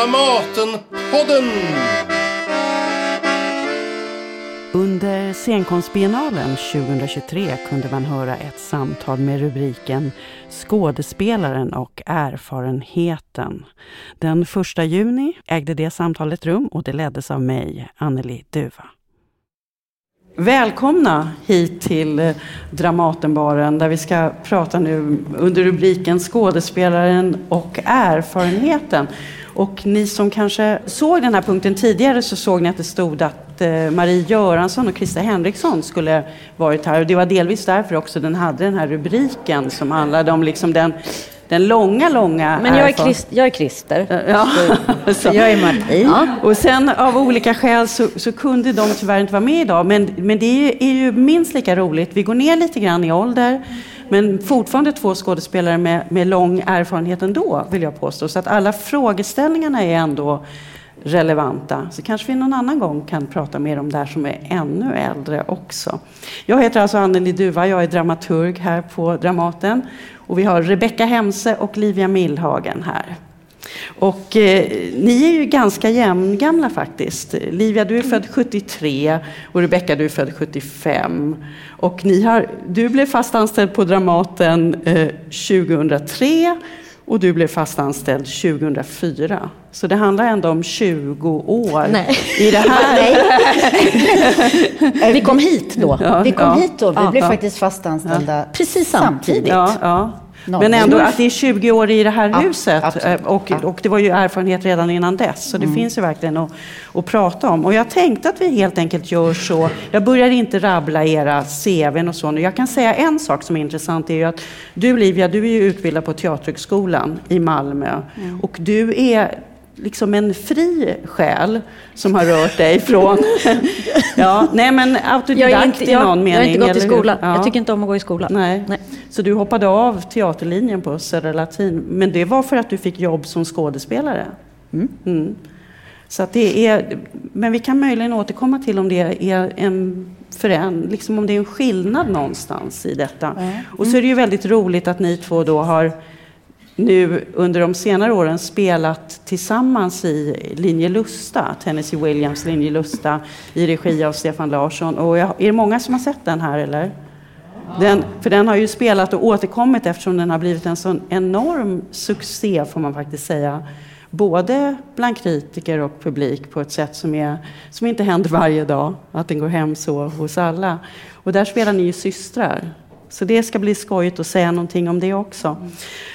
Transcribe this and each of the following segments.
Dramatenpodden! Under scenkonstbiennalen 2023 kunde man höra ett samtal med rubriken Skådespelaren och erfarenheten. Den 1 juni ägde det samtalet rum och det leddes av mig, Anneli Duva. Välkomna hit till Dramatenbaren där vi ska prata nu under rubriken Skådespelaren och erfarenheten. Och ni som kanske såg den här punkten tidigare så såg ni att det stod att eh, Marie Göransson och Krista Henriksson skulle varit här. Och det var delvis därför också den hade den här rubriken som handlade om liksom den den långa, långa Men jag är, Christ, jag är Christer. Ja. Så, jag är Martin. Ja. Och sen av olika skäl så, så, kunde de tyvärr inte vara med idag. Men, men det är ju, är ju minst lika roligt. Vi går ner lite grann i ålder. Men fortfarande två skådespelare med, med lång erfarenhet ändå, vill jag påstå. Så att alla frågeställningarna är ändå relevanta. Så kanske vi någon annan gång kan prata mer om det här som är ännu äldre också. Jag heter alltså Anneli Duva, jag är dramaturg här på Dramaten. Och vi har Rebecka Hemse och Livia Millhagen här. Och eh, ni är ju ganska jämngamla faktiskt. Livia, du är född 73 och Rebecka, du är född 75. Och ni har, du blev fast anställd på Dramaten eh, 2003 och du blev fast anställd 2004. Så det handlar ändå om 20 år Nej. i det här. Nej. Vi kom hit då. Ja, vi kom ja, hit då. Vi ja, blev ja. faktiskt fast anställda Precis samtidigt. Men ändå att det är 20 år i det här huset. absolut. eh, Och, och det var ju erfarenhet redan innan dess. Så det finns ju verkligen att, att prata om. Och jag tänkte att vi helt enkelt gör så. Jag börjar inte rabbla era CVn och så. nu. Jag kan säga en sak som är intressant. Är ju att du Livia, du är ju utbildad på Teaterhögskolan i Malmö. Och du är liksom en fri själ som har rört dig från... ja, nej men Jag, autodidakt inte, i någon jag, mening. jag har inte gått i skolan. Ja. Jag tycker inte om att gå i skolan. Nej. Nej. Så du hoppade av teaterlinjen på Södra Latin. Men det var för att du fick jobb som skådespelare? Mm. Så att det är, men vi kan möjligen återkomma till om det är en föränd, liksom om det är en skillnad någonstans i detta. Och så är det ju väldigt roligt att ni två då har nu under de senare åren spelat tillsammans i Linje Lusta, Tennessee Williams Linje Lusta i regi av Stefan Larsson. Och jag, är det många som har sett den här eller? Den, för den har ju spelat och återkommit eftersom den har blivit en sån enorm succé får man faktiskt säga. Både bland kritiker och publik på ett sätt som, är, som inte händer varje dag. Att den går hem så hos alla. Och där spelar ni ju systrar. Så det ska bli skojigt att säga någonting om det också.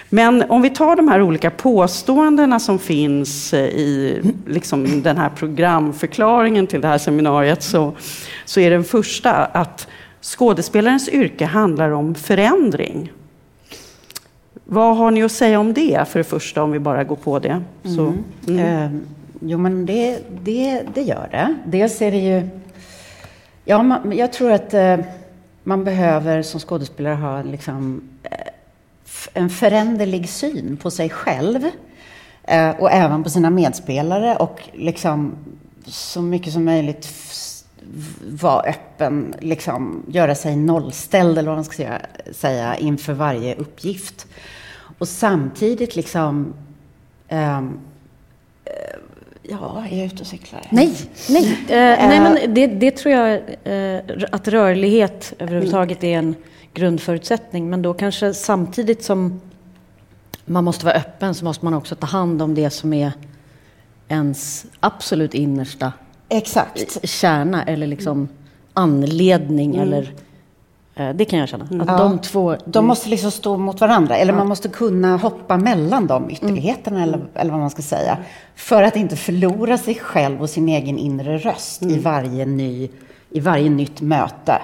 Men om vi tar de här olika påståendena som finns eh, i liksom den här programförklaringen till det här seminariet så, så är den första att skådespelarens yrke handlar om förändring. Vad har ni att säga om det för det första, om vi bara går på det? Så, mm. Eh, jo, men det, det, det gör det. Dels är det ju... Ja, man, jag tror att eh, man behöver som skådespelare ha liksom, eh, en föränderlig syn på sig själv eh, och även på sina medspelare och liksom så mycket som möjligt vara öppen, liksom, göra sig nollställd eller vad man ska säga, inför varje uppgift. Och samtidigt liksom ehm, eh, Ja, är jag ute och cyklar? Nej, nej. Eh, nej men det, det tror jag eh, att rörlighet överhuvudtaget är en grundförutsättning. Men då kanske samtidigt som man måste vara öppen så måste man också ta hand om det som är ens absolut innersta Exakt. kärna eller liksom anledning eller eh, det kan jag känna. Att Ja. de två... De måste liksom stå mot varandra, eller man måste kunna hoppa mellan de ytterligheterna, eller, eller vad man ska säga. För att inte förlora sig själv och sin egen inre röst i, varje ny, i varje nytt möte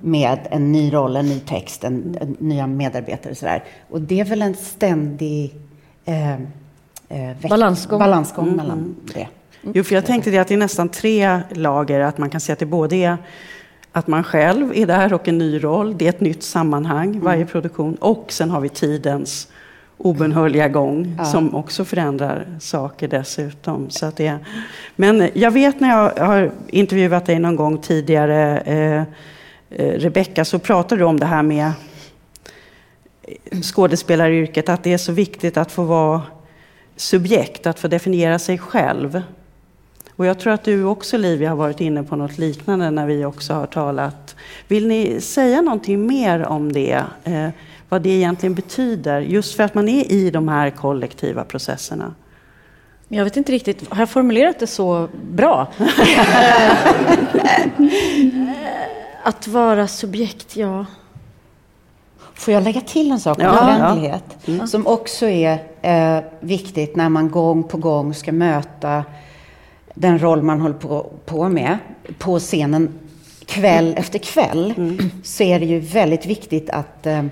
med en ny roll, en ny text, en, en nya medarbetare och sådär. Och det är väl en ständig eh, eh, Balansgång. balansgång mellan det. Jo, för jag tänkte det att det är nästan tre lager. Att man kan säga att det både är att man själv är där och en ny roll. Det är ett nytt sammanhang, varje produktion. Och sen har vi tidens obönhörliga gång som också förändrar saker dessutom. Så att det, men jag vet när jag har intervjuat dig någon gång tidigare, eh, eh, Rebecka, så pratade du om det här med skådespelaryrket, att det är så viktigt att få vara subjekt, att få definiera sig själv. Och jag tror att du också Livia har varit inne på något liknande när vi också har talat. Vill ni säga någonting mer om det? Eh, vad det egentligen betyder, just för att man är i de här kollektiva processerna? Jag vet inte riktigt, har jag formulerat det så bra? att vara subjekt, ja. Får jag lägga till en sak om ja, förändlighet? Ja. Mm. Som också är eh, viktigt när man gång på gång ska möta den roll man håller på, på med på scenen kväll efter kväll. Mm. Så är det ju väldigt viktigt att eh,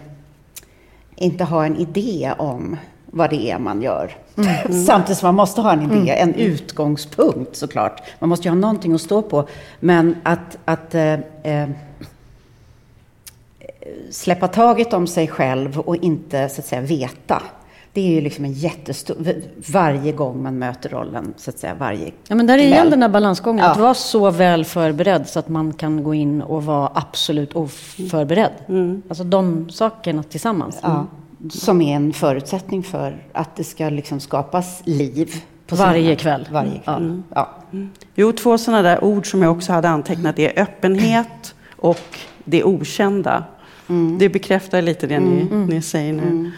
inte ha en idé om vad det är man gör. Mm. Samtidigt som man måste ha en idé, mm. en utgångspunkt såklart. Man måste ju ha någonting att stå på. Men att, att eh, eh, släppa taget om sig själv och inte så att säga veta. Det är ju liksom en jättestor, varje gång man möter rollen, så att säga, varje Ja, men där är igen den där balansgången, ja. att vara så väl förberedd så att man kan gå in och vara absolut oförberedd. Mm. Alltså de sakerna tillsammans. Ja. Som är en förutsättning för att det ska liksom skapas liv. varje kväll. Varje kväll. Mm. Ja. Mm. Jo, två sådana där ord som jag också hade antecknat är öppenhet och det okända. Mm. Det bekräftar lite det ni, mm. ni säger nu. Mm.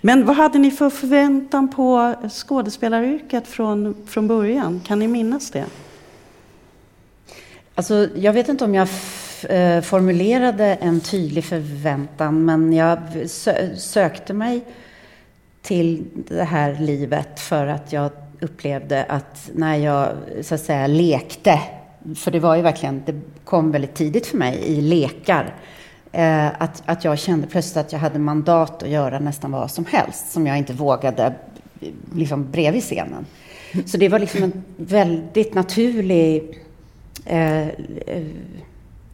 Men vad hade ni för förväntan på skådespelaryrket från, från början? Kan ni minnas det? Alltså, jag vet inte om jag eh, formulerade en tydlig förväntan, men jag sö sökte mig till det här livet för att jag upplevde att när jag så att säga lekte, för det var ju verkligen, det kom väldigt tidigt för mig i lekar, Eh, att, att jag kände plötsligt att jag hade mandat att göra nästan vad som helst som jag inte vågade liksom bredvid scenen. Så det var liksom en väldigt naturlig... Eh,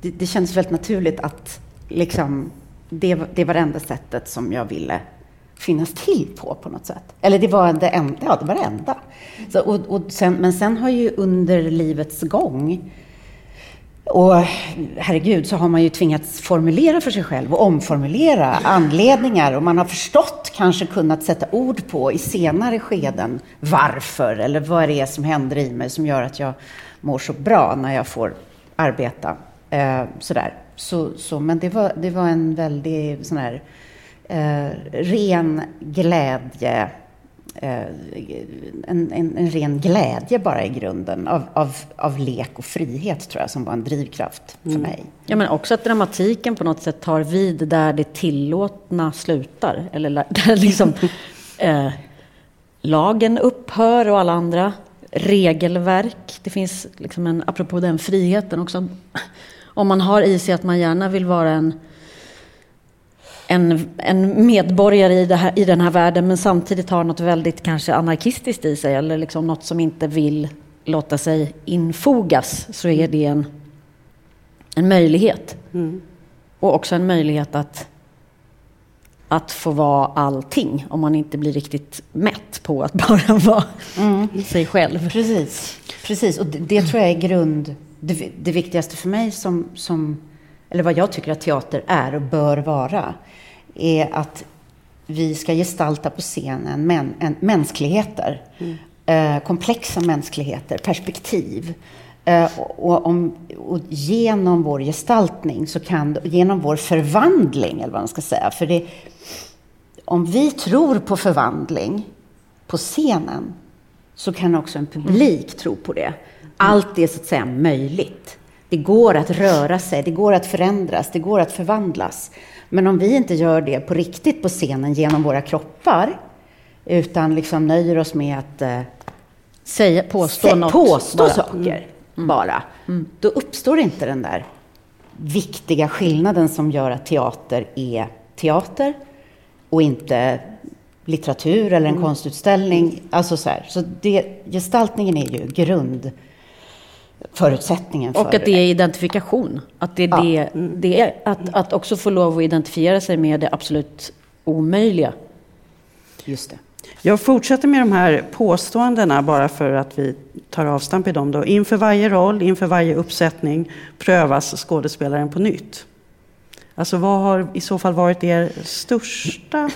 det, det kändes väldigt naturligt att liksom, det, det var det enda sättet som jag ville finnas till på, på något sätt. Eller det var det enda. Ja, det var det enda. Så, och, och sen, men sen har ju under livets gång och herregud, så har man ju tvingats formulera för sig själv och omformulera anledningar och man har förstått, kanske kunnat sätta ord på i senare skeden varför eller vad det är som händer i mig som gör att jag mår så bra när jag får arbeta. Eh, sådär. Så, så, men det var, det var en väldigt sån här eh, ren glädje en, en, en, ren glädje bara i grunden av, av, av lek och frihet tror jag som var en drivkraft för mm. mig. Ja, men också att dramatiken på något sätt tar vid där det tillåtna slutar. Eller där liksom eh, lagen upphör och alla andra regelverk. Det finns liksom en, apropå den friheten också. Om man har i sig att man gärna vill vara en en, en medborgare i, här, i den här världen men samtidigt har något väldigt kanske anarkistiskt i sig eller liksom något som inte vill låta sig infogas så är det en, en möjlighet. Mm. Och också en möjlighet att, att få vara allting om man inte blir riktigt mätt på att bara vara mm. sig själv. Precis, Precis. och det, det, tror jag är grund, det, det viktigaste för mig som, som eller vad jag tycker att teater är och bör vara, är att vi ska gestalta på scenen män, en, mänskligheter. Mm. Eh, komplexa mänskligheter, perspektiv. Eh, och, om, och, genom vår gestaltning, så kan, genom vår förvandling, eller vad man ska säga, för det, om vi tror på förvandling på scenen, så kan också en publik mm. tro på det. Allt är så att säga möjligt. Det går att röra sig, det går att förändras, det går att förvandlas. Men om vi inte gör det på riktigt på scenen genom våra kroppar, utan liksom nöjer oss med att eh, Säga, påstå, något, påstå bara. saker mm. mm. bara, mm. då uppstår inte den där viktiga skillnaden som gör att teater är teater och inte litteratur eller en mm. konstutställning. Alltså så här. Så det, gestaltningen är ju grund förutsättningen för Och att det är identifikation. Att det är, ja. det, det är att, att också få lov att identifiera sig med det absolut omöjliga. Just det. Jag fortsätter med de här påståendena bara för att vi tar avstamp i dem. Då. Inför varje roll, inför varje uppsättning prövas skådespelaren på nytt. Alltså vad har i så fall varit er största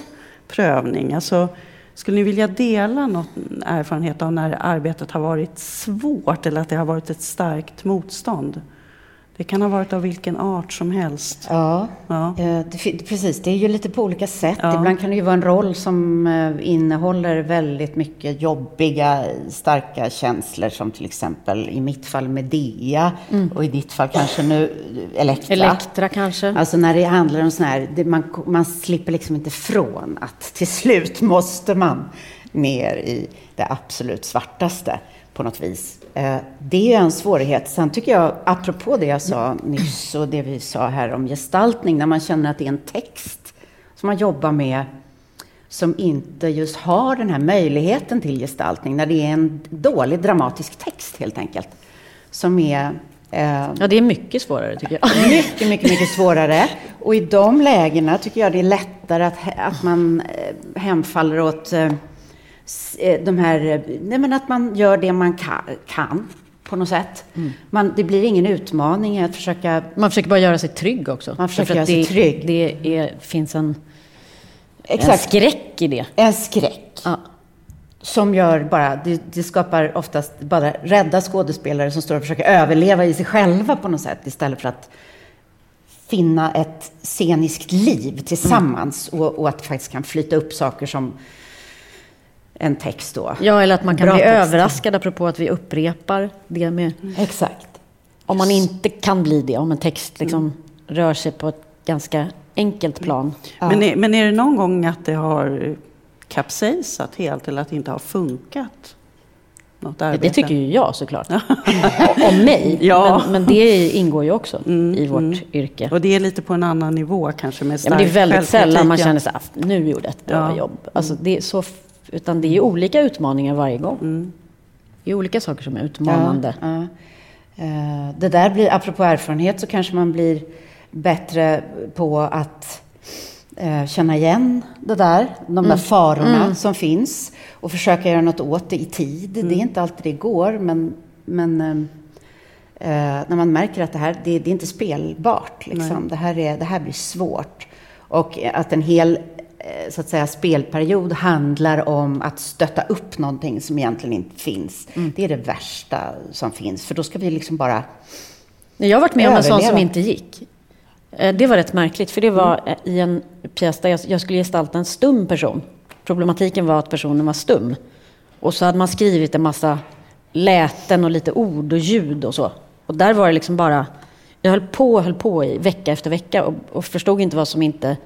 prövning? Alltså, skulle ni vilja dela någon erfarenhet av när arbetet har varit svårt eller att det har varit ett starkt motstånd? Det kan ha varit av vilken art som helst. Ja, ja. Eh, det, precis. Det är ju lite på olika sätt. Ja. Ibland kan det ju vara en roll som eh, innehåller väldigt mycket jobbiga, starka känslor som till exempel i mitt fall Medea mm. och i ditt fall kanske nu Elektra. Elektra kanske. Alltså när det handlar om sån här, det, man, man slipper liksom inte från att till slut måste man ner i det absolut svartaste på något vis. Eh, det är en svårighet. Sen tycker jag, apropå det jag sa nyss och det vi sa här om gestaltning, när man känner att det är en text som man jobbar med som inte just har den här möjligheten till gestaltning, när det är en dålig dramatisk text helt enkelt. Som är... Eh, ja, det är mycket svårare tycker jag. Mycket, mycket, mycket svårare. Och i de lägena tycker jag det är lättare att, att man eh, hemfaller åt de här, nej men att man gör det man kan, kan på något sätt. Mm. Man, det blir ingen utmaning att försöka... Man försöker bara göra sig trygg också. Man försöker göra sig trygg. Det är, finns en, Exakt. en skräck i det. En skräck. Ja. Som gör bara, det, det, skapar oftast bara rädda skådespelare som står och försöker överleva i sig själva på något sätt istället för att finna ett sceniskt liv tillsammans mm. och, och, att faktiskt kan flyta upp saker som en text då. Ja, eller att man kan Bra bli text. överraskad apropå att vi upprepar det med... Exakt. Om man inte kan bli det, om en text liksom mm. rör sig på ett ganska enkelt plan. Ja. Men, är, men är det någon gång att det har kapsejsat helt eller att det inte har funkat? Något arbete? Det tycker ju jag såklart. Om mig. Ja. Men, men, det ingår ju också mm, i vårt mm. yrke. Och det är lite på en annan nivå kanske med ja, men Det är väldigt sällan man känner så här, nu gjorde jag ett bra ja. jobb. Alltså, det är så utan det är olika utmaningar varje gång. Mm. Det är olika saker som är utmanande. Ja, ja. Eh, det där blir, apropå erfarenhet, så kanske man blir bättre på att eh, känna igen det där, de mm. där farorna mm. som finns och försöka göra något åt det i tid. Mm. Det är inte alltid det går, men, men eh, när man märker att det här, det, det är inte spelbart. Liksom. Det, här är, det här blir svårt. Och att en hel så att säga, spelperiod handlar om att stötta upp någonting som egentligen inte finns. Mm. Det är det värsta som finns, för då ska vi liksom bara Jag har varit med om en sån som inte gick. Eh, det var rätt märkligt, för det var mm. i en pjäs där jag skulle gestalta en stum person. Problematiken var att personen var stum. Och så hade man skrivit en massa läten och lite ord och ljud och så. Och där var det liksom bara... Jag höll på och höll på i vecka efter vecka och, och förstod inte vad som inte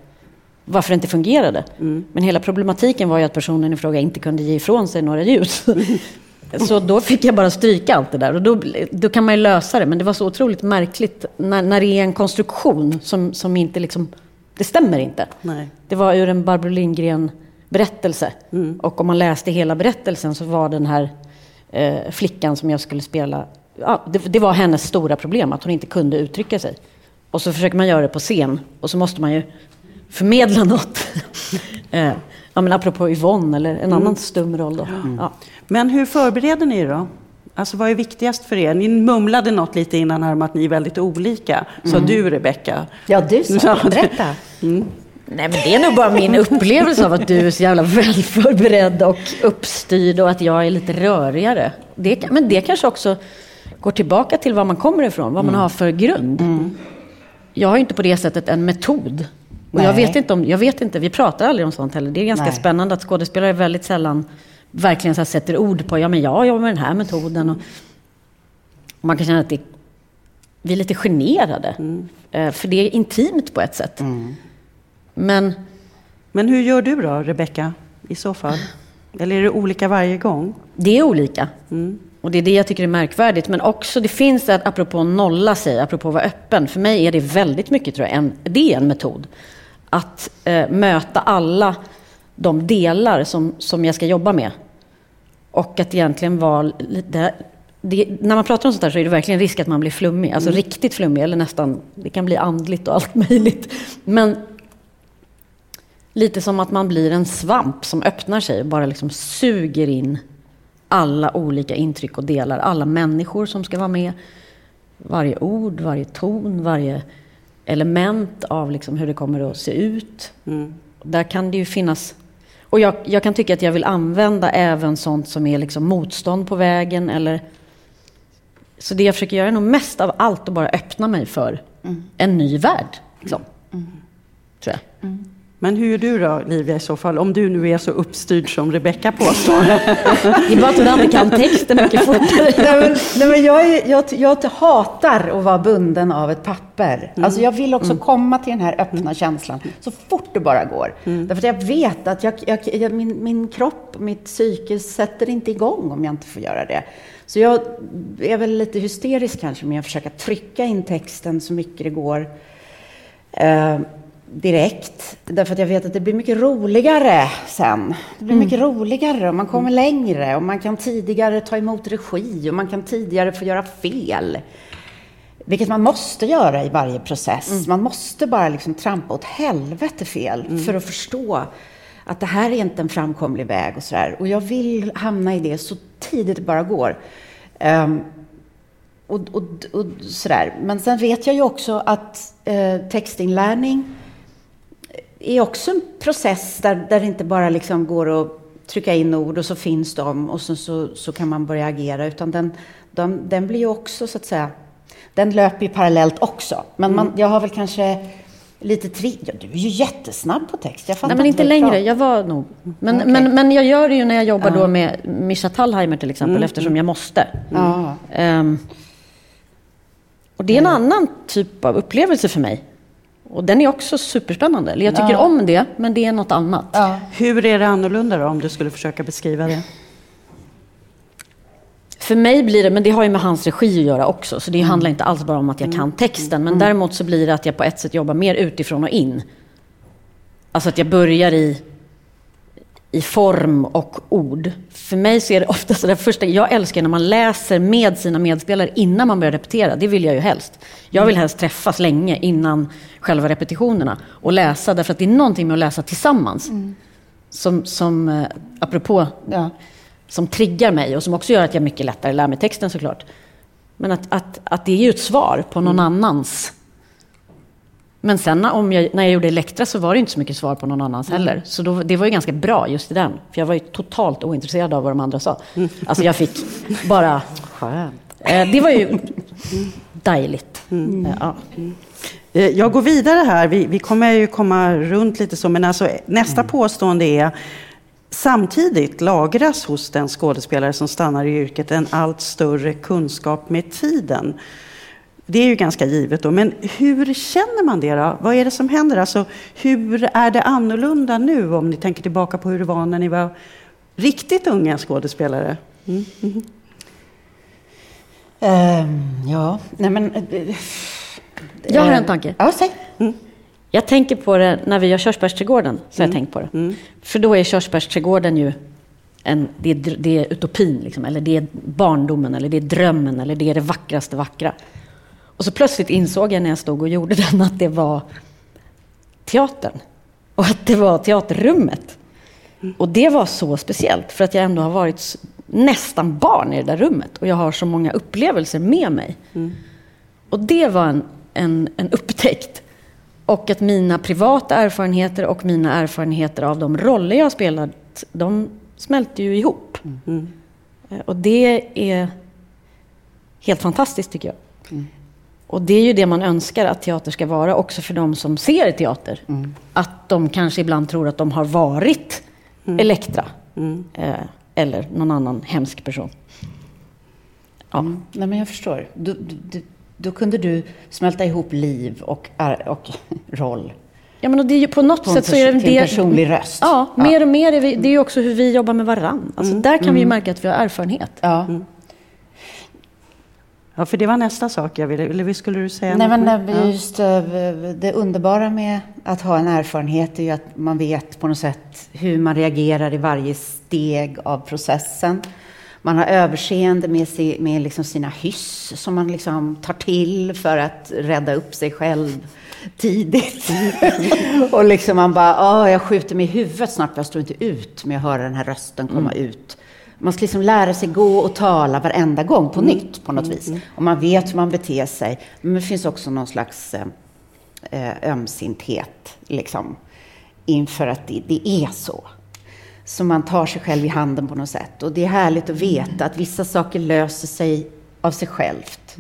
varför det inte fungerade. Mm. Men hela problematiken var ju att personen i fråga inte kunde ge ifrån sig några ljud. så då fick jag bara stryka allt det där och då, då kan man ju lösa det. Men det var så otroligt märkligt när, när det är en konstruktion som, som inte liksom, det stämmer inte. Nej. Det var ur en Barbro Lindgren berättelse. Mm. Och om man läste hela berättelsen så var den här eh, flickan som jag skulle spela, ja, det, det var hennes stora problem att hon inte kunde uttrycka sig. Och så försöker man göra det på scen och så måste man ju förmedla något. eh, ja, men apropå Yvonne eller en mm. annan stum roll. Då. Mm. Ja. Men hur förbereder ni då? Alltså vad är viktigast för er? Ni mumlade något lite innan här om att ni är väldigt olika. Sa mm. du Rebecka? Ja, du sa Berätta. Mm. Nej, men det är nog bara min upplevelse av att du är så jävla välförberedd och uppstyrd och att jag är lite rörigare. Det, men det kanske också går tillbaka till var man kommer ifrån, vad man mm. har för grund. Mm. Jag har inte på det sättet en metod och jag vet, inte om, jag vet inte, vi pratar aldrig om sånt heller. Det är ganska Nej. spännande att skådespelare väldigt sällan verkligen så sätter ord på, ja men jag jobbar med den här metoden. Och, och man kan känna att det, vi är lite generade. Mm. Eh, för det är intimt på ett sätt. Mm. Men, men hur gör du då, Rebecka, i så fall? Eller är det olika varje gång? Det är olika. Mm. Och det är det jag tycker är märkvärdigt. Men också, det finns ett, apropå nolla sig, apropå vara öppen. För mig är det väldigt mycket, tror jag, en, det är en metod att eh, möta alla de delar som, som jag ska jobba med. Och att egentligen vara lite... Det, när man pratar om sånt här så är det verkligen risk att man blir flummig. Alltså mm. riktigt flummig, eller nästan... Det kan bli andligt och allt möjligt. Men lite som att man blir en svamp som öppnar sig och bara liksom suger in alla olika intryck och delar. Alla människor som ska vara med. Varje ord, varje ton, varje element av liksom hur det kommer att se ut. Mm. Där kan det ju finnas... Och jag, jag, kan tycka att jag vill använda även sånt som är liksom motstånd på vägen. Eller... Så det jag försöker göra är nog mest av allt att bara öppna mig för mm. en ny värld. Liksom. Mm. Tror jag. Men hur är du då, Livia, i så fall? Om du nu är så uppstyrd som Rebecka påstår. det är bara att hon aldrig kan texten mycket fortare. nej, men, nej, men jag, är, jag, jag, hatar att vara bunden av ett papper. Mm. Alltså jag vill också mm. komma till den här öppna mm. känslan så fort det bara går. Mm. Därför att jag vet att jag, jag, min, min kropp, mitt psyke sätter inte igång om jag inte får göra det. Så jag är väl lite hysterisk kanske med att försöka trycka in texten så mycket det går. Uh, direkt. Därför att jag vet att det blir mycket roligare sen. Det blir mm. mycket roligare och man kommer mm. längre och man kan tidigare ta emot regi och man kan tidigare få göra fel. Vilket man måste göra i varje process. Mm. Man måste bara liksom trampa åt helvete fel mm. för att förstå att det här är inte en framkomlig väg och sådär. Och jag vill hamna i det så tidigt det bara går. Um, och, och, och, sådär. Men sen vet jag ju också att eh, textinlärning är också en process där, där det inte bara liksom går att trycka in ord och så finns de och så, så, så kan man börja agera. Utan den, den, den blir ju också så att säga, den löper ju parallellt också. Men man, mm. jag har väl kanske lite tri... Ja, du är ju jättesnabb på text. Jag Nej, men inte längre. Bra. Jag var nog... Men, okay. men, men jag gör det ju när jag jobbar ja. då med Mischa Tallheimer till exempel, mm. eftersom jag måste. Mm. Um, och det är en annan typ av upplevelse för mig. Och den är också superspännande. Jag tycker ja. om det, men det är något annat. Ja. Hur är det annorlunda då, om du skulle försöka beskriva det? För mig blir det, men det har ju med hans regi att göra också, så det mm. handlar inte alls bara om att jag kan mm. texten. Men mm. däremot så blir det att jag på ett sätt jobbar mer utifrån och in. Alltså att jag börjar i i form och ord. För mig så är det ofta så det första, jag älskar när man läser med sina medspelare innan man börjar repetera. Det vill jag ju helst. Jag vill helst träffas länge innan själva repetitionerna och läsa, därför att det är någonting med att läsa tillsammans. Mm. Som, som, eh, apropå, ja. som triggar mig och som också gör att jag mycket lättare lär mig texten såklart. Men att, att, att det är ju ett svar på någon mm. annans men sen om jag, när jag gjorde Elektra så var det inte så mycket svar på någon annans mm. heller. Så då, det var ju ganska bra just i den. För jag var ju totalt ointresserad av vad de andra sa. Mm. Alltså jag fick bara... Skönt. Eh, det var ju dejligt. Mm. Ja. Eh, jag går vidare här. Vi, vi, kommer ju komma runt lite så. Men alltså, nästa mm. påstående är Samtidigt lagras hos den skådespelare som stannar i yrket en allt större kunskap med tiden. Det är ju ganska givet då, men hur känner man det då? Vad är det som händer? Alltså, hur är det annorlunda nu om ni tänker tillbaka på hur det var när ni var riktigt unga skådespelare? Mm. Mm. Um, ja, nej men... Uh, jag har en tanke. Ja, säg. Mm. Jag tänker på det när vi gör Körsbärsträdgården. Så mm. jag tänkt på det. Mm. För då är Körsbärsträdgården ju en, det, är, det är utopin, liksom, eller det är barndomen, eller det är drömmen, eller det är det vackraste vackra. Och så plötsligt insåg jag när jag stod och gjorde den att det var teatern. Och att det var teaterrummet. Och det var så speciellt för att jag ändå har varit nästan barn i det där rummet. Och jag har så många upplevelser med mig. Mm. Och det var en, en, en upptäckt. Och att mina privata erfarenheter och mina erfarenheter av de roller jag spelat, de smälter ju ihop. Mm. Och det är helt fantastiskt tycker jag. Mm. Och det är ju det man önskar att teater ska vara också för de som ser teater. Mm. Att de kanske ibland tror att de har varit mm. Elektra. Mm. Eh, eller någon annan hemsk person. Ja. Mm. Nej, men jag förstår. Du, du, då kunde du smälta ihop liv och, och roll. Ja, men det är ju på något på sätt så är det... Till en personlig röst. Ja, ja, mer och mer. Är vi, det är ju också hur vi jobbar med varann. Alltså, mm. Där kan vi ju mm. märka att vi har erfarenhet. Ja. Ja, för det var nästa sak jag ville, eller skulle du säga? Nej, men just ja. Eh, det underbara med att ha en erfarenhet är ju att man vet på något sätt hur man reagerar i varje steg av processen. Man har överseende med, sig, med liksom sina hyss som man liksom tar till för att rädda upp sig själv tidigt. och liksom man bara, jag skjuter mig i huvudet snart för jag står inte ut med att höra den här rösten komma mm. ut man ska liksom lära sig gå och tala varenda gång på mm. nytt på något mm. vis. Och man vet hur man beter sig. Men det finns också någon slags eh, eh, ömsinthet liksom, inför att det, det, är så. Så man tar sig själv i handen på något sätt. Och det är härligt att veta att vissa saker löser sig av sig självt.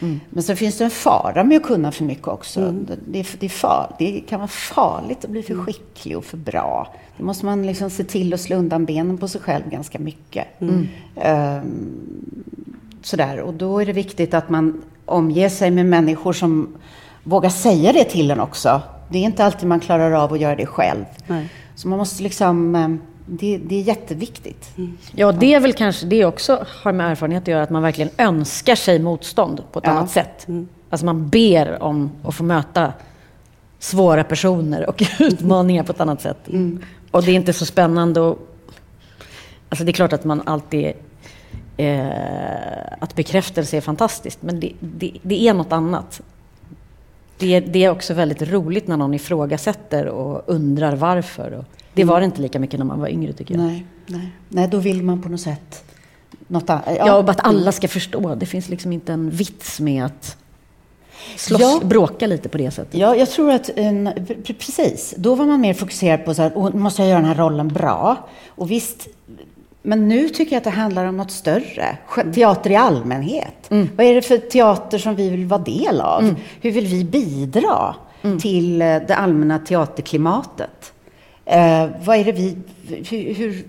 Mm. Men så finns det en fara med att kunna för mycket också. Mm. Det, det, är far, det kan vara farligt att bli för mm. skicklig och för bra. Då måste man liksom se till att slå undan benen på sig själv ganska mycket. Mm. Um, sådär. Och då är det viktigt att man omger sig med människor som vågar säga det till en också. Det är inte alltid man klarar av att göra det själv. Nej. Så man måste liksom ehm, det, det, är jätteviktigt. Mm. Ja, det är väl kanske det också har med erfarenhet att göra, att man verkligen önskar sig motstånd på ett ja. annat sätt. Mm. Alltså man ber om att få möta svåra personer och utmaningar på ett annat sätt. Mm. Och det är inte så spännande och, Alltså det är klart att man alltid... Eh, att bekräftelse är fantastiskt, men det, det, det är något annat. Det, det, är också väldigt roligt när någon ifrågasätter och undrar varför. Och, det var det inte lika mycket när man var yngre tycker jag. Nej, nej. nej då vill man på något sätt något annat. Ja, ja och att alla ska förstå. Det finns liksom inte en vits med att slåss, ja. bråka lite på det sättet. Ja, jag tror att, en, precis. Då var man mer fokuserad på så här, måste jag göra den här rollen bra? Och visst, men nu tycker jag att det handlar om något större. Teater i allmänhet. Mm. Vad är det för teater som vi vill vara del av? Mm. Hur vill vi bidra mm. till eh, det allmänna teaterklimatet? Eh, vad är det vi... Hur, hur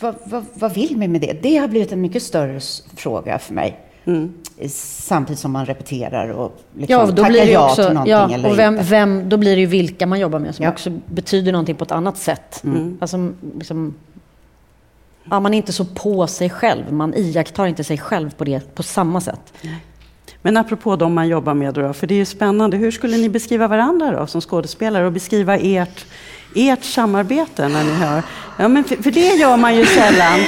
vad, vad, vad, vill vi med det? Det har blivit en mycket större fråga för mig. Mm. Samtidigt som man repeterar och liksom ja, då blir det ja också, till någonting ja, eller och vem. Vem, då blir det ju vilka man jobbar med som ja. också betyder någonting på ett annat sätt. Mm. Alltså, liksom, ja, man är inte så på sig själv. Man iakttar inte sig själv på, det, på samma sätt. Men apropå de man jobbar med då, för det är ju spännande. Hur skulle ni beskriva varandra då som skådespelare och beskriva ert ert samarbete när ni hör? Ja, men för, för det gör man ju sällan.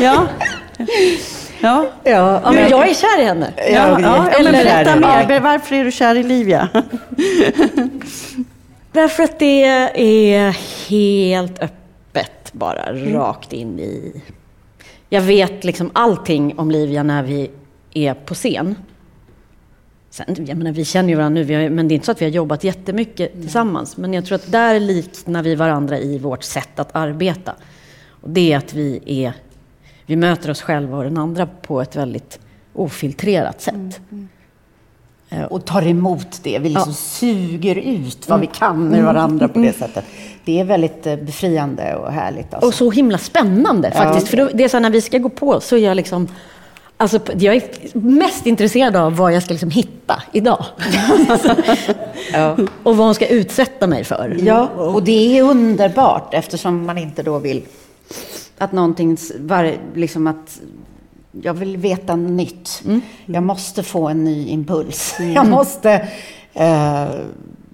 Ja. Ja. Ja, ja, men jag är kär i henne. Ja, ja, ja, men berätta mer. Varför är du kär i Livia? Därför att det är helt öppet bara, mm. rakt in i... Jag vet liksom allting om Livia när vi är på scen. Sen, jag menar, vi känner ju varandra nu, har, men det är inte så att vi har jobbat jättemycket mm. tillsammans. Men jag tror att där liknar vi varandra i vårt sätt att arbeta. Och det är att vi, är, vi möter oss själva och den andra på ett väldigt ofiltrerat sätt. Mm. Mm. Och tar emot det. Vi liksom ja. suger ut vad vi kan ur varandra på det mm. sättet. Det är väldigt eh, befriande och härligt. Alltså. Och så himla spännande faktiskt. Ja. För det är så när vi ska gå på så är jag liksom Alltså, jag är mest intresserad av vad jag ska liksom hitta idag. ja. Och vad hon ska utsätta mig för. Ja, och det är underbart eftersom man inte då vill att någonting, liksom att jag vill veta nytt. Mm. Jag måste få en ny impuls. Mm. Jag måste eh,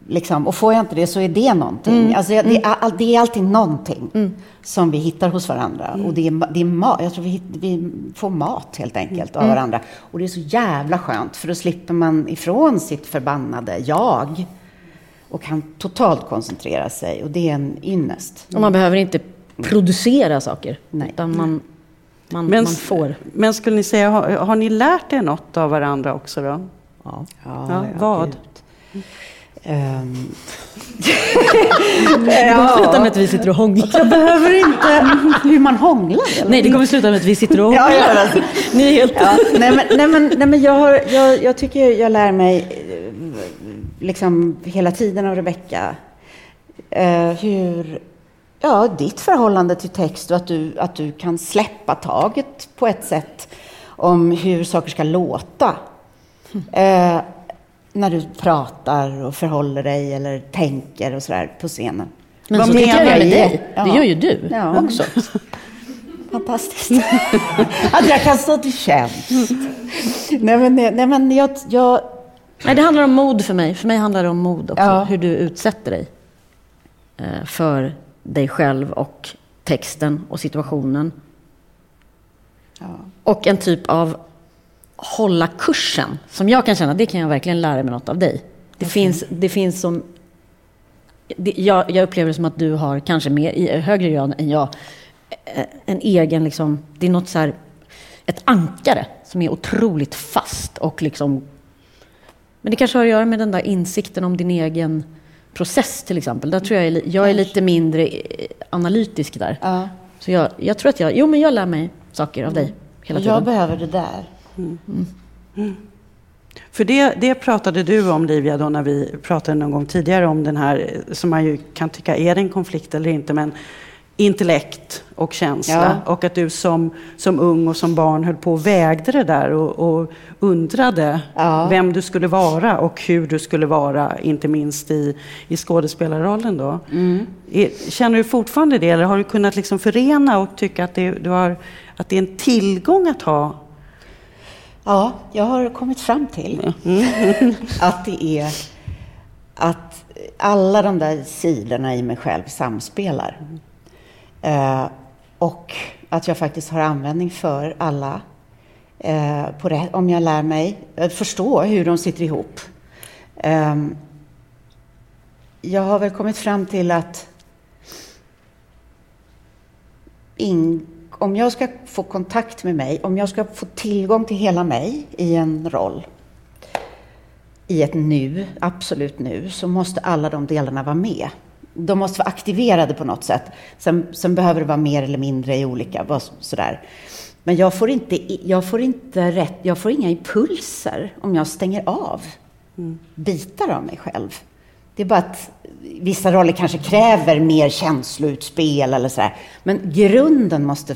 Liksom. Och får jag inte det så är det någonting. Mm. Alltså, det, är, mm. det är alltid någonting mm. som vi hittar hos varandra. Mm. Och det är, det är mat. Jag tror vi, vi får mat helt enkelt av varandra. Och det är så jävla skönt för då slipper man ifrån sitt förbannade jag. Och kan totalt koncentrera sig. Och det är en ynnest. Och man behöver inte producera saker. Nej. Utan man, man, men, man får. Men skulle ni säga, har, har ni lärt er något av varandra också då? Ja. ja, ja vad? Um. det kommer sluta med att vi sitter och hånglar. Jag behöver inte hur man hånglar. Eller? Nej, det kommer sluta med att vi sitter och hånglar. Ja, ja. Ni är helt... Ja, nej, men, nej, men, nej, men jag, har, jag, jag tycker jag lär mig liksom hela tiden av Rebecka uh, hur ja, ditt förhållande till text och att du, att du kan släppa taget på ett sätt om hur saker ska låta. Uh, när du pratar och förhåller dig eller tänker och sådär på scenen. Men Vad så tycker jag med dig. Ja. Det gör ju du ja. också. Fantastiskt. att jag kan stå till tjänst. nej, men, nej, men jag, jag... Nej, det handlar om mod för mig. För mig handlar det om mod också. Ja. Hur du utsätter dig eh, för dig själv och texten och situationen. Ja. Och en typ av hålla kursen, som jag kan känna, det kan jag verkligen lära mig något av dig. Det, okay. finns, det finns som... Det, jag, jag, upplever det som att du har, kanske mer, i högre grad än jag, eh, en egen, liksom, det är något så här, ett ankare som är otroligt fast och liksom... Men det kanske har att göra med den där insikten om din egen process till exempel. Där tror jag, är, jag är lite mindre eh, analytisk där. Ja. Så jag, jag tror att jag, jo men jag lär mig saker av dig hela tiden. Jag behöver det där. Mm. Mm. För det, det pratade du om Livia då när vi pratade någon gång tidigare om den här, som man ju kan tycka är en konflikt eller inte, men intellekt och känsla. Ja. Och att du som, som ung och som barn höll på och vägde det där och, och undrade ja. vem du skulle vara och hur du skulle vara, inte minst i, i skådespelarrollen. Då. Mm. Känner du fortfarande det eller har du kunnat liksom förena och tycka att det, du har, att det är en tillgång att ha Ja, jag har kommit fram till mm. att det är att alla de där sidorna i mig själv samspelar. Eh, och att jag faktiskt har användning för alla. Eh, på det, om jag lär mig eh, förstå hur de sitter ihop. Eh, jag har väl kommit fram till att in, om jag ska få kontakt med mig, om jag ska få tillgång till hela mig i en roll, i ett nu, absolut nu, så måste alla de delarna vara med. De måste vara aktiverade på något sätt. Sen, sen behöver det vara mer eller mindre i olika, sådär. Men jag får inte, jag får inte rätt, jag får inga impulser om jag stänger av mm. bitar av mig själv. Det är bara att vissa roller kanske kräver mer känsloutspel eller sådär. Men grunden måste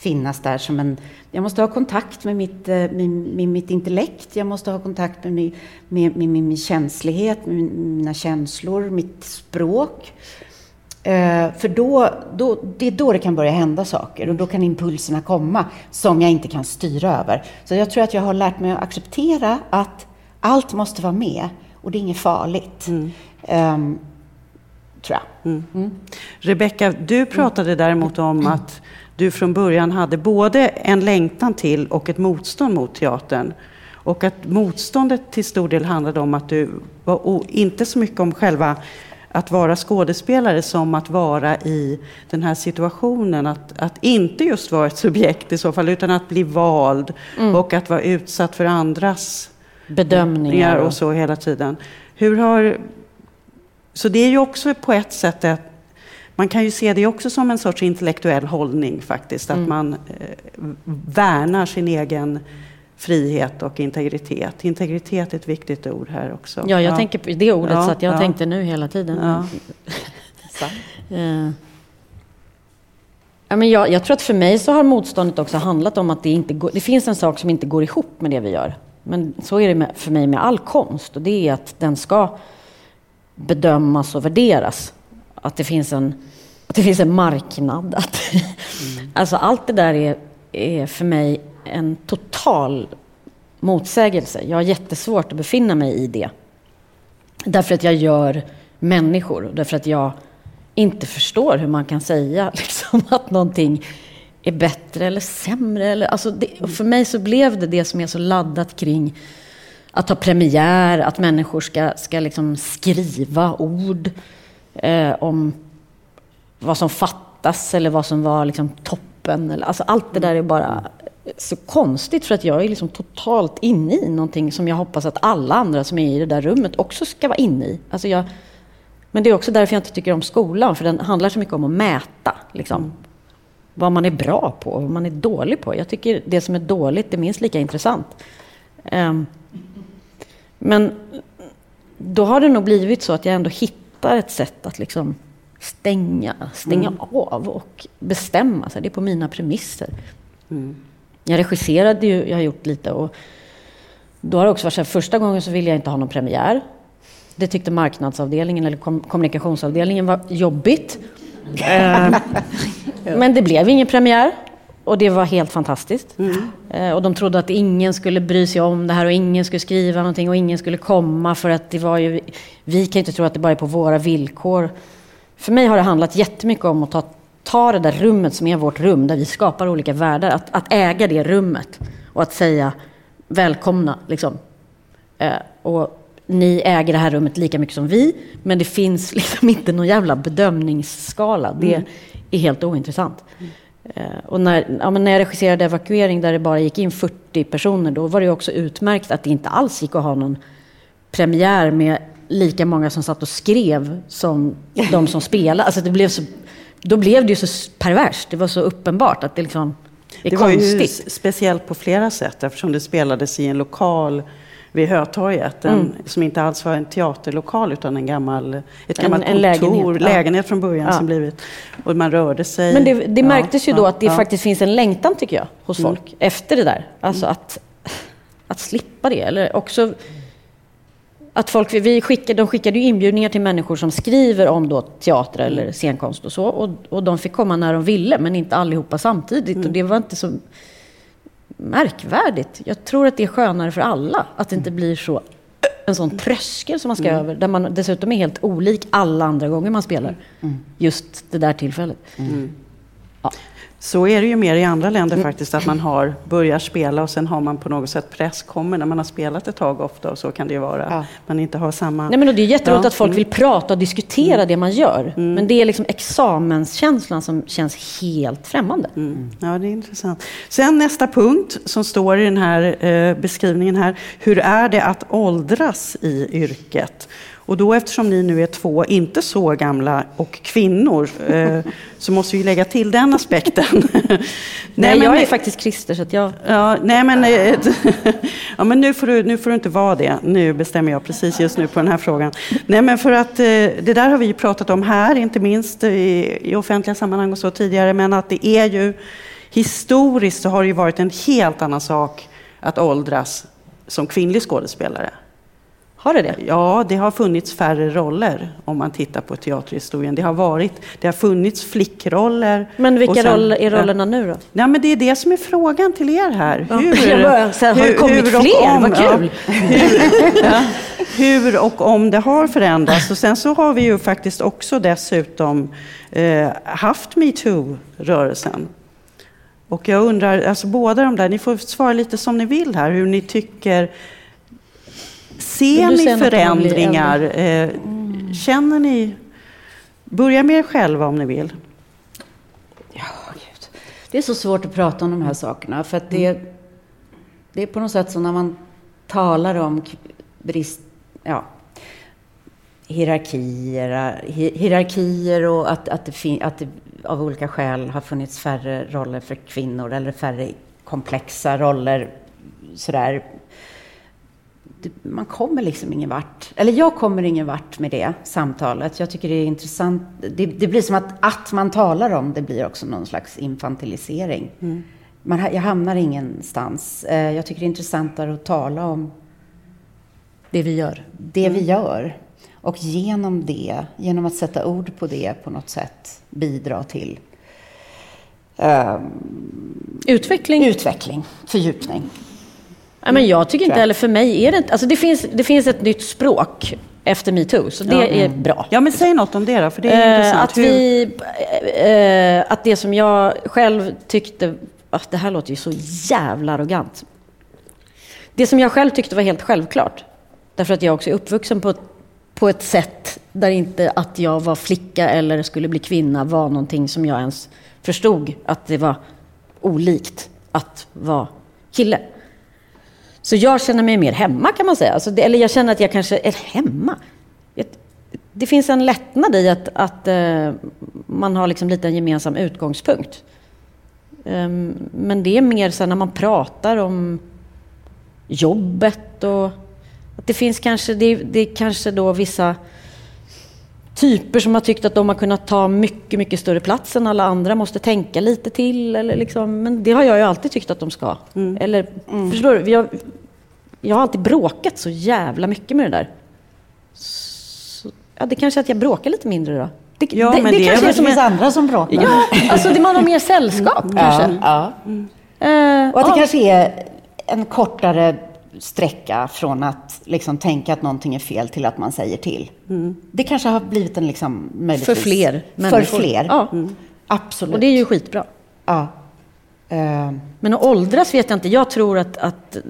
finnas där som en... Jag måste ha kontakt med mitt, eh, med, med mitt intellekt, jag måste ha kontakt med min, med, med, min känslighet, med mina känslor, mitt språk. Uh, för då, då, det är då det kan börja hända saker och då kan impulserna komma som jag inte kan styra över. Så jag tror att jag har lärt mig att acceptera att allt måste vara med och det är inget farligt. Mm. Um, tror jag. Mm. Mm. Rebecka, du pratade däremot om att du från början hade både en längtan till och ett motstånd mot teatern. Och att motståndet till stor del handlade om att du var inte så mycket om själva att vara skådespelare som att vara i den här situationen. Att, att inte just vara ett subjekt i så fall, utan att bli vald mm. och att vara utsatt för andras bedömningar och så hela tiden. Hur har, så det är ju också på ett sätt att man kan ju se det också som en sorts intellektuell hållning faktiskt, att mm. man eh, värnar sin egen frihet och integritet. Integritet är ett viktigt ord här också. Ja, jag ja. tänker på det ordet ja, så att jag ja. tänkte nu hela tiden. Ja. ja, men jag, jag, tror att för mig så har motståndet också handlat om att det, inte går, det finns en sak som inte går ihop med det vi gör. Men så är det med, för mig med all konst och det är att den ska bedömas och värderas. Att det finns en, att det finns en marknad. Att, mm. alltså allt det där är, är för mig en total motsägelse. Jag har jättesvårt att befinna mig i det. Därför att jag gör människor. Därför att jag inte förstår hur man kan säga liksom, att någonting är bättre eller sämre. Eller, alltså det, för mig så blev det det som är så laddat kring att ha premiär, att människor ska, ska liksom skriva ord eh, om vad som fattas eller vad som var liksom toppen. Eller, alltså allt det där är bara så konstigt för att jag är liksom totalt inne i någonting som jag hoppas att alla andra som är i det där rummet också ska vara inne i. Alltså jag, men det är också därför jag inte tycker om skolan, för den handlar så mycket om att mäta. Liksom vad man är bra på och vad man är dålig på. Jag tycker det som är dåligt är minst lika intressant. Um, men då har det nog blivit så att jag ändå hittar ett sätt att liksom stänga, stänga mm. av och bestämma sig. Det är på mina premisser. Mm. Jag regisserade ju, jag har gjort lite och då har det också varit så här, första gången så ville jag inte ha någon premiär. Det tyckte marknadsavdelningen eller kommunikationsavdelningen var jobbigt. Ehm, men det blev ingen premiär. Och det var helt fantastiskt. Mm. Och de trodde att ingen skulle bry sig om det här och ingen skulle skriva någonting och ingen skulle komma för att det var ju... Vi kan inte tro att det bara är på våra villkor. För mig har det handlat jättemycket om att ta, ta det där rummet som är vårt rum, där vi skapar olika världar. Att, att äga det rummet och att säga välkomna, liksom. Eh, och ni äger det här rummet lika mycket som vi, men det finns liksom inte någon jävla bedömningsskala. Det mm. är helt ointressant. Mm. Och när, ja, när jag regisserade Evakuering där det bara gick in 40 personer, då var det också utmärkt att det inte alls gick att ha någon premiär med lika många som satt och skrev som de som spelade. Alltså det blev så då blev det ju så perverst. Det var så uppenbart att det liksom är det var ju konstigt. speciellt på flera sätt eftersom det spelades i en lokal vid Hötorget. En, Mm. Som inte alls var en teaterlokal utan en gammal, ett En- gammalt en kontor, lägenhet, ja. lägenhet från början Ja. som blivit. Och man rörde sig. Men det, det märktes ju då att det faktiskt finns en längtan, tycker jag, hos Mm. folk efter det där. Alltså att, att slippa det. Eller också att folk, vi skickade, de skickade ju inbjudningar till människor som skriver om då teater eller scenkonst och så. Och, och de fick komma när de ville, men inte allihopa samtidigt. Och det var inte så märkvärdigt. Jag tror att det är skönare för alla. Att det inte blir så en sån tröskel som man ska över. Där man dessutom är helt olik alla andra gånger man spelar. Just det där tillfället. Så är det ju mer i andra länder Mm. faktiskt, att man har, börjar spela och sen har man på något sätt press kommer när man har spelat ett tag ofta och så kan det ju vara. Ja. Man inte har samma... Nej, men och det är jätteroligt Ja, att folk mm. vill prata och diskutera det man gör. Men det är liksom examenskänslan som känns helt främmande. Mm. Ja, det är intressant. Sen nästa punkt som står i den här eh, beskrivningen här. Hur är det att åldras i yrket? Och då eftersom ni nu är två inte så gamla och kvinnor eh, så måste vi lägga till den aspekten. Nej, men- jag är faktiskt Christer, så att jag... Ja, nej men, eh, ja, men nu, får du, nu får du inte vara det. Nu bestämmer jag precis just nu på den här frågan. Nej, men för att eh, det där har vi ju pratat om här, inte minst i, i offentliga sammanhang och så tidigare, men att det är ju historiskt så har det ju varit en helt annan sak att åldras som kvinnlig skådespelare. Har det det? Ja, det har funnits färre roller om man tittar på teaterhistorien. Det har, varit, det har funnits flickroller. Men vilka sen- roller är rollerna nu då? Ja, men det är det som är frågan till er här. Ja, jag börjar säga, har det kommit och fler? om- Vad kul! Ja, hur, ja, hur och om det har förändrats. Och sen så har vi ju faktiskt också dessutom eh, haft metoo-rörelsen. Och jag undrar, alltså båda de där, ni får svara lite som ni vill här, hur ni tycker. Ser ni förändringar? Eh, Känner ni... Börja med er själva om ni vill. Ja, Gud. Det är så svårt att prata om de här sakerna. För att det, det är på något sätt som när man talar om brist... Ja, hierarkier, hi- hierarkier och att, att, det fin, att det av olika skäl har funnits färre roller för kvinnor eller färre komplexa roller. Sådär. Man kommer liksom ingen vart. Eller jag kommer ingen vart med det samtalet. Jag tycker det är intressant. Det, det blir som att, att man talar om det blir också någon slags infantilisering. Man, ha- jag hamnar ingenstans. Eh, Jag tycker det är intressantare att tala om Det vi gör. det vi gör. Och genom det, genom att sätta ord på det på något sätt, bidra till ehm, Utveckling? utveckling, fördjupning. Ja, men jag tycker inte jag. heller, för mig är det. Alltså det, finns, det finns ett nytt språk efter metoo, så det Ja. är bra. Ja, men säg något om det då, för det är Eh, intressant. att, vi, eh, att det som jag själv tyckte, att det här låter ju så jävla arrogant. Det som jag själv tyckte var helt självklart, därför att jag också är uppvuxen på, ett- på ett sätt där inte att jag var flicka eller skulle bli kvinna var någonting som jag ens förstod att det var olikt att vara kille. Så jag känner mig mer hemma kan man säga. Alltså det, eller jag känner att jag kanske är hemma. Det finns en lättnad i att, att uh, man har liksom lite en gemensam utgångspunkt. Um, men det är mer så när man pratar om jobbet och att det finns kanske, det, det är kanske då vissa typer som har tyckt att de har kunnat ta mycket, mycket större plats än alla andra, måste tänka lite till. Eller liksom, men det har jag ju alltid tyckt att de ska. Eller, Förstår du? Jag, jag har alltid bråkat så jävla mycket med det där. Så, ja, det kanske är att jag bråkar lite mindre då. Det, Ja, men det är kanske är Det som finns en, andra som bråkar. Ja, alltså det man har mer sällskap kanske. Ja, ja. Eh, Och att det ja. kanske är en kortare sträcka från att liksom tänka att någonting är fel till att man säger till. Det kanske har blivit en liksom möjligtvis... För fler För människor. fler. Ja. Absolut. Och det är ju skitbra. ja. Eh, Men att åldras vet jag inte. Jag tror att, att eh,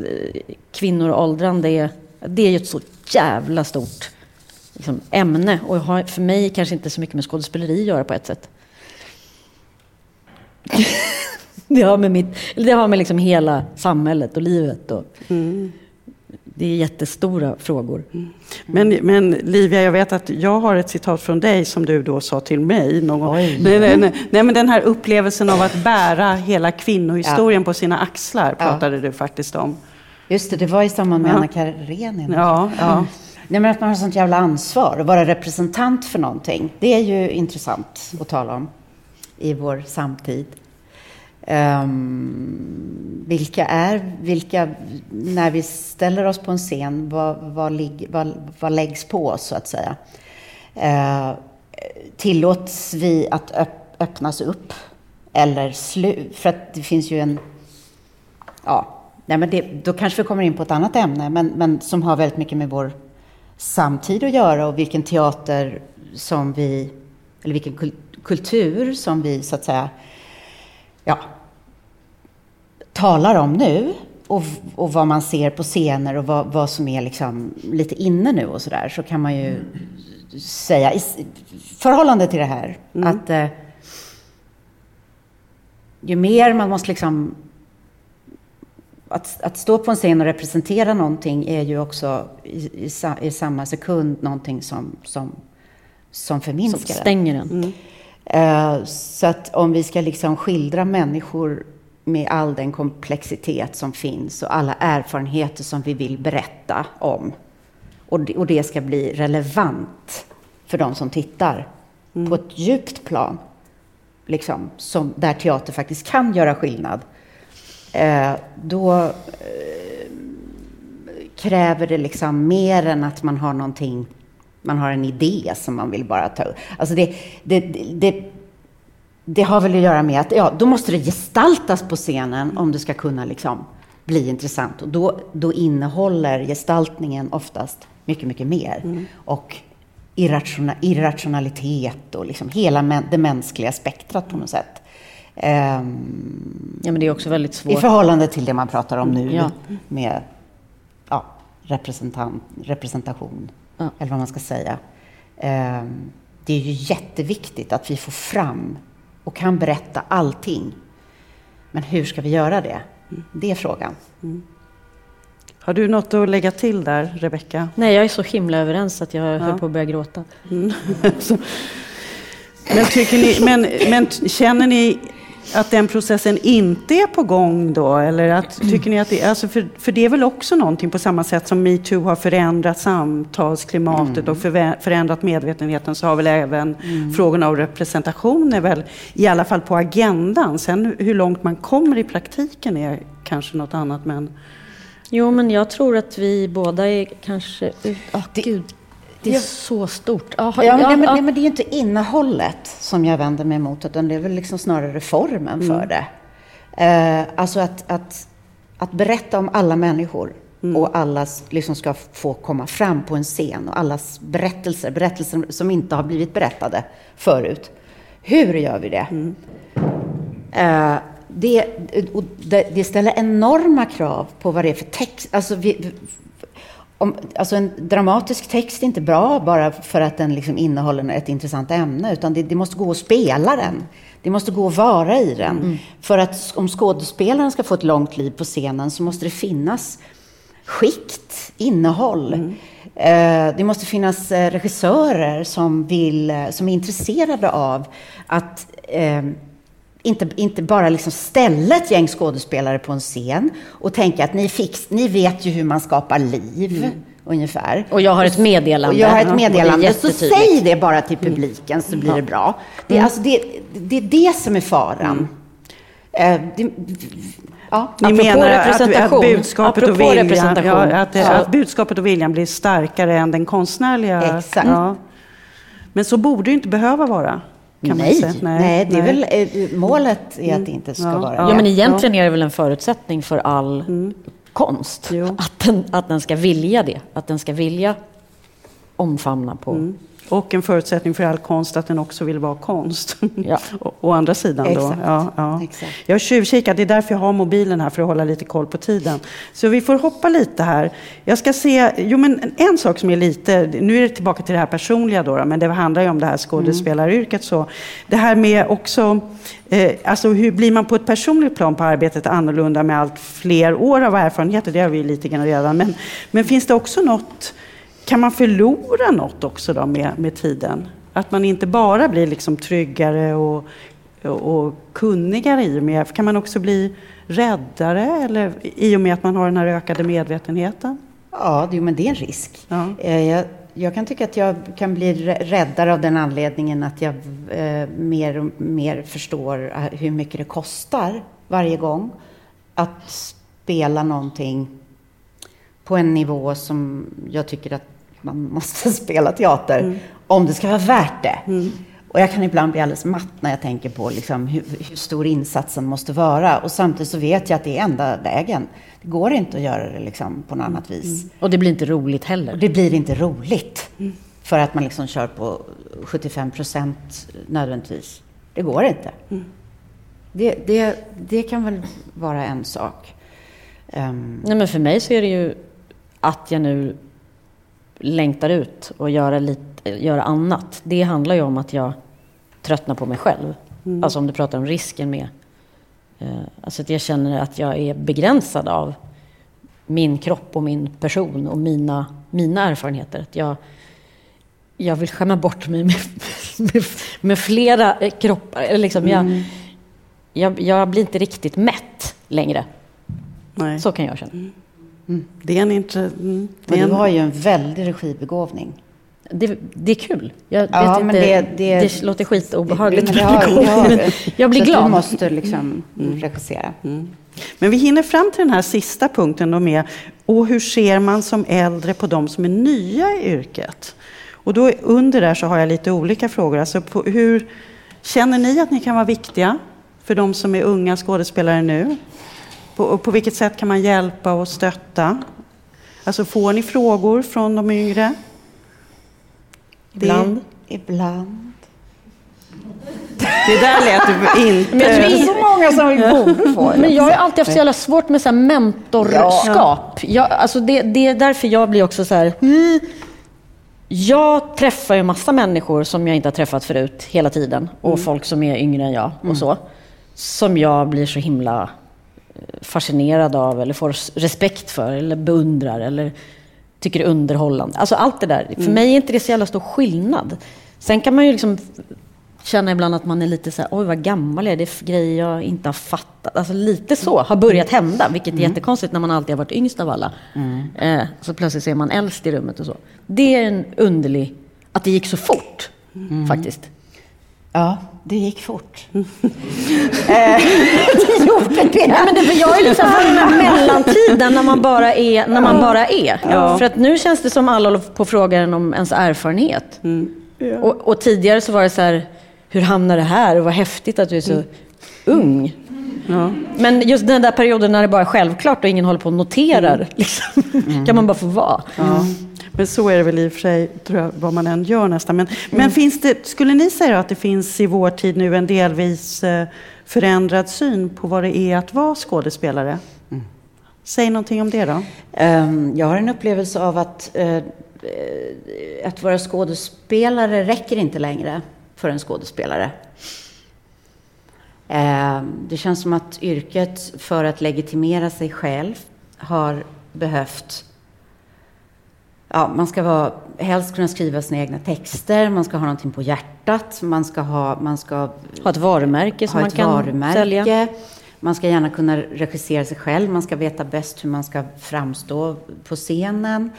kvinnor och åldrande är, det är ju ett så jävla stort liksom, ämne. Och har för mig kanske inte så mycket med skådespeleri att göra på ett sätt. det har med, mitt, det har med liksom hela samhället och livet. Och, det är jättestora frågor. Mm. Men, men Livia, jag vet att jag har ett citat från dig som du då sa till mig. Någon, nej, nej, nej, nej, men den här upplevelsen av att bära hela kvinnohistorien ja. på sina axlar pratade ja. du faktiskt om. Just det, det var i samband med ja. Anna Karenina. Ja, ja. Nej, men att man har sånt jävla ansvar att vara representant för någonting. Det är ju intressant att tala om i vår samtid. Um, vilka är, vilka, när vi ställer oss på en scen, vad, vad, lig, vad, vad läggs på oss så att säga? Uh, tillåts vi att öpp, öppnas upp? Eller slu, för att det finns ju en, ja, nej men det, då kanske vi kommer in på ett annat ämne, men, men som har väldigt mycket med vår samtid att göra och vilken teater som vi, eller vilken kultur som vi så att säga ja, talar om nu och, och vad man ser på scener och vad, vad som är liksom lite inne nu och sådär så kan man ju säga i förhållande till det här mm. att eh, ju mer man måste liksom att, att, stå på en scen och representera någonting är ju också i, i, i samma sekund någonting som, som, som förminskar som stänger den. Mm. Uh, så att om vi ska liksom skildra människor med all den komplexitet som finns och alla erfarenheter som vi vill berätta om. Och det ska bli relevant för de som tittar mm. på ett djupt plan. Liksom, som, där teater faktiskt kan göra skillnad. Eh, då eh, kräver det liksom mer än att man har någonting, man har en idé som man vill bara ta upp. Alltså det, det, det, det har väl att göra med att ja, då måste det gestaltas på scenen om det ska kunna liksom bli intressant. Och då, då innehåller gestaltningen oftast mycket, mycket mer. Mm. Och irrational, irrationalitet och liksom hela det mänskliga spektrat på något sätt. Um, ja, men det är också väldigt svårt. I förhållande till det man pratar om nu ja. med ja, representation, ja. eller vad man ska säga. Um, det är ju jätteviktigt att vi får fram och kan berätta allting. Men hur ska vi göra det? Det är frågan. Mm. Har du något att lägga till där, Rebecka? Nej, jag är så himla överens att jag ja. höll på att börja gråta. Mm. men, tycker ni, men, men känner ni att den processen inte är på gång då? Eller att, tycker ni att det, alltså för, för det är väl också någonting på samma sätt som metoo har förändrat samtalsklimatet mm. och för, förändrat medvetenheten så har väl även mm. frågorna om representation är väl i alla fall på agendan. Sen hur långt man kommer i praktiken är kanske något annat. Men... Jo, men jag tror att vi båda är kanske... Oh, det, Gud. Det är så stort. Ah, ja, ja, men, ja, men, det är ju inte innehållet som jag vänder mig emot, utan det är väl liksom snarare formen mm. för det. Eh, alltså att, att, att berätta om alla människor mm. och allas liksom ska få komma fram på en scen och allas berättelser, berättelser som inte har blivit berättade förut. Hur gör vi det? Mm. Eh, det, det, det, ställer enorma krav på vad det är för text. Alltså vi, om, alltså en dramatisk text är inte bra bara för att den liksom innehåller ett intressant ämne, utan det, det, måste gå att spela den. Det måste gå att vara i den. Mm. För att om skådespelaren ska få ett långt liv på scenen så måste det finnas skikt, innehåll. Mm. Eh, det måste finnas eh, regissörer som, vill, eh, som är intresserade av att eh, inte, inte bara liksom ställa ett gäng skådespelare på en scen och tänka att ni, fix, ni vet ju hur man skapar liv. Mm. Ungefär. Och jag har ett meddelande. Och jag har ett meddelande. Så säg det bara till mm. publiken så blir ja. det bra. Det, mm. alltså, det, det är det som är faran. Mm. Uh, det, Ja, Ni menar att, att, budskapet och viljan, ja, att, ja. att budskapet och viljan blir starkare än den konstnärliga? Exakt. Ja. Men så borde det inte behöva vara. Kan nej, nej, nej, det är väl eh, målet är att det inte ska ja. vara Ja, men egentligen är det väl en förutsättning för all mm. konst. Att den, att den ska vilja det. Att den ska vilja omfamna på, mm. Och en förutsättning för all konst att den också vill vara konst. Ja. Å andra sidan då. Exakt. Ja, ja. Exakt. Jag har tjuvkikat, det är därför jag har mobilen här för att hålla lite koll på tiden. Så vi får hoppa lite här. Jag ska se, jo men en sak som är lite, nu är det tillbaka till det här personliga då, men det handlar ju om det här skådespelaryrket. Så det här med också, eh, alltså hur blir man på ett personligt plan på arbetet annorlunda med allt fler år av erfarenheter? Det har vi ju lite grann redan. Men, men finns det också något kan man förlora något också då med, med tiden? Att man inte bara blir liksom tryggare och, och, och kunnigare i och med, kan man också bli räddare eller, i och med att man har den här ökade medvetenheten? Ja, det, men det är en risk. Ja. Eh, Jag, jag kan tycka att jag kan bli rä- räddare av den anledningen att jag eh, mer och mer förstår eh, hur mycket det kostar varje gång att spela någonting på en nivå som jag tycker att man måste spela teater om det ska vara värt det. Och jag kan ibland bli alldeles matt när jag tänker på liksom hur, hur stor insatsen måste vara. Och samtidigt så vet jag att det är enda vägen. Det går inte att göra det liksom på något annat vis. Och det blir inte roligt Och heller. det blir inte roligt. För att man liksom kör på 75 procent nödvändigtvis. Det går inte. Det, det, det kan väl vara en sak. Ehm, Nej, men för mig så är det ju att jag nu längtar ut och göra, lite, göra annat. Det handlar ju om att jag tröttnar på mig själv. Alltså om du pratar om risken med... Eh, alltså att jag känner att jag är begränsad av min kropp och min person och mina, mina erfarenheter. Att jag, jag vill skämma bort mig med, med, med flera eh, kroppar. Liksom jag, jag, jag blir inte riktigt mätt längre. Nej. Så kan jag känna. Det är en inte... Mm, det är du en, har ju en väldig regibegåvning. Det, det är kul. Jag Ja, vet men inte, det- det- det låter skitobehagligt. Men det har, det har, Men jag blir så glad. Du måste liksom regissera. Men vi hinner fram till den här sista punkten då med och hur ser man som äldre på de som är nya i yrket? Och då under där så har jag lite olika frågor. Alltså på hur känner ni att ni kan vara viktiga för de som är unga skådespelare nu? På, på vilket sätt kan man hjälpa och stötta? Alltså får ni frågor från de yngre? Ibland. Ibland. Det där lät du inte... Men Det är så många som vi borde få. Men jag har alltid haft så jävla svårt med så här mentorskap. Jag, alltså det, det är därför jag blir också så här... "Hmm." Jag träffar ju massa människor som jag inte har träffat förut hela tiden. Och folk som är yngre än jag och så. Som jag blir så himla fascinerad av eller får respekt för eller beundrar eller tycker är underhållande. Alltså allt det där. För mig är inte det så jävla stor skillnad. Sen kan man ju liksom känna ibland att man är lite så här, oj vad gammal jag är, det är grejer jag inte har fattat. Alltså lite så har börjat hända, vilket är jättekonstigt när man alltid har varit yngst av alla. Eh, så plötsligt så är man äldst i rummet och så. Det är en underlig, att det gick så fort faktiskt. Ja, det gick fort. eh, det gjorde det. Nej, men det, jag är liksom från den här mellantiden när man bara är. När man bara är. För att nu känns det som alla håller på att fråga en om ens erfarenhet. Och, och tidigare så var det så här, hur hamnar det här? Och vad häftigt att du är så ung. Men just den där perioden när det bara är självklart och ingen håller på och noterar, liksom, kan man bara få vara. Men så är det väl i och för sig, tror jag, vad man än gör nästan. Men, men finns det, skulle ni säga att det finns i vår tid nu en delvis eh, förändrad syn på vad det är att vara skådespelare? Säg någonting om det då. Ehm, Jag har en upplevelse av att, eh, eh, att vara skådespelare räcker inte längre för en skådespelare. Ehm, Det känns som att yrket för att legitimera sig själv har behövt Ja, man ska vara, helst kunna skriva sina egna texter, man ska ha någonting på hjärtat, man ska ha, man ska Ha ett varumärke som man kan varumärke. sälja. Man ska gärna kunna regissera sig själv. Man ska veta bäst hur man ska framstå på scenen.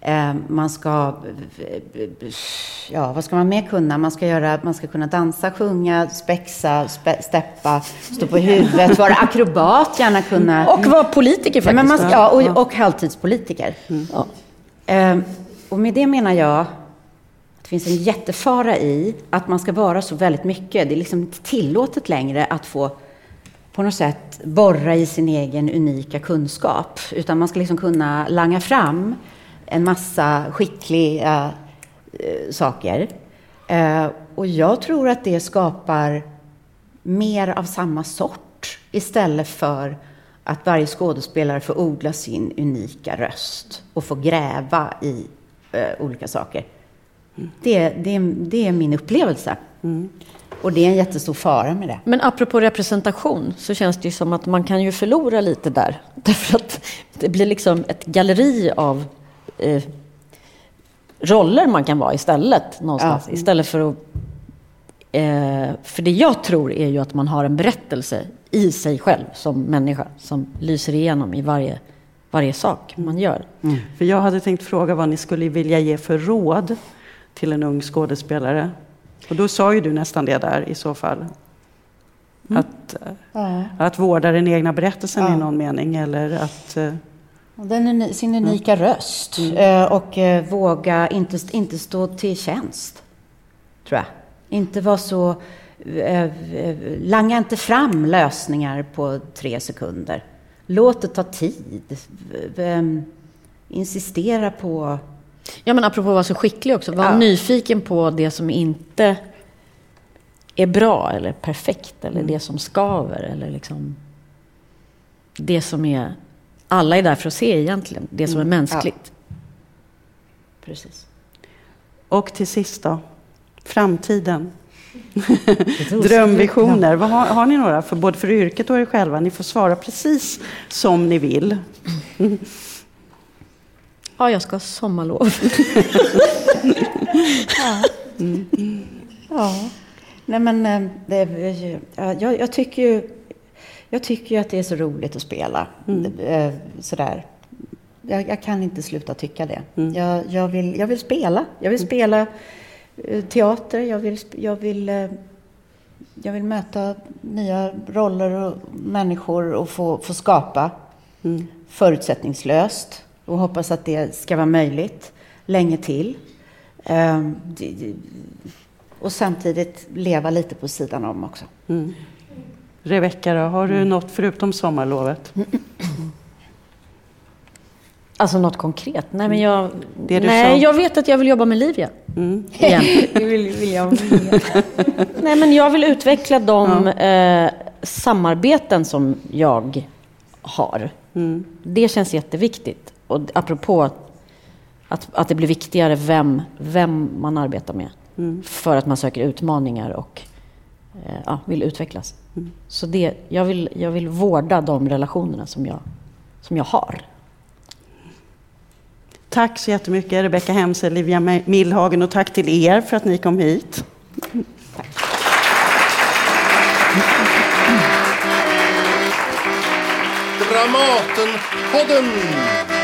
Eh, man ska... Ja, vad ska man mer kunna? Man ska, göra, man ska kunna dansa, sjunga, spexa, spe, steppa, stå på huvudet, vara akrobat, gärna kunna... Och vara politiker Ja, faktiskt. men man ska, ja, och, och halvtidspolitiker. Ja. Eh, och med det menar jag att det finns en jättefara i att man ska vara så väldigt mycket. Det är liksom inte tillåtet längre att få på något sätt borra i sin egen unika kunskap. Utan man ska liksom kunna langa fram en massa skickliga äh, saker. Äh, och jag tror att det skapar mer av samma sort istället för att varje skådespelare får odla sin unika röst och får gräva i eh, olika saker. Det, det, det är min upplevelse. Mm. Och det är en jättestor fara med det. Men apropå representation så känns det ju som att man kan ju förlora lite där. Därför att det blir liksom ett galleri av eh, roller man kan vara istället. Någonstans. Ja. Istället för att... Eh, för det jag tror är ju att man har en berättelse i sig själv som människa som lyser igenom i varje, varje sak man gör. Mm. För jag hade tänkt fråga vad ni skulle vilja ge för råd till en ung skådespelare. Och då sa ju du nästan det där i så fall. Mm. Att, ja. att vårda den egna berättelsen ja. i någon mening eller att... Eh, den, sin unika mm. röst mm. och eh, våga inte, inte stå till tjänst, tror jag. Inte vara så... Langa inte fram lösningar på tre sekunder. Låt det ta tid. Insistera på Ja, men apropå att vara så skicklig också. Var ja. nyfiken på det som inte är bra eller perfekt eller mm. det som skaver eller liksom det som är... Alla är där för att se egentligen, det som mm. är mänskligt. Ja. Precis. Och till sist då, framtiden. Drömvisioner. Vad har, har, ni några, för både för yrket och er själva? Ni får svara precis som ni vill. Ja, jag ska ha sommarlov. ja. Mm. ja. Nej, men eh, det, jag, jag, tycker ju jag tycker ju att det är så roligt att spela. Mm. Eh, sådär. Jag, jag, kan inte sluta tycka det. Mm. Jag, jag, vill, jag vill spela. Jag vill mm. spela teater. Jag vill, jag vill, jag vill möta nya roller och människor och få, få skapa mm. förutsättningslöst och hoppas att det ska vara möjligt länge till. Ehm, och samtidigt leva lite på sidan om också. Mm. Rebecka, har du mm. något förutom sommarlovet? Alltså något konkret? Nej, men jag, nej, jag vet att jag vill jobba med Livia. Mm. Igen. vill, vill jag, nej, men jag vill utveckla de ja. eh, samarbeten som jag har. Mm. Det känns jätteviktigt och apropå att, att det blir viktigare vem, vem man arbetar med. Mm. För att man söker utmaningar och eh, ja, vill utvecklas. Mm. Så det, jag, vill, jag vill vårda de relationerna som jag, som jag har. Tack så jättemycket Rebecka Hemse, Livia Millhagen och tack till er för att ni kom hit. Tack. Dramatenpodden!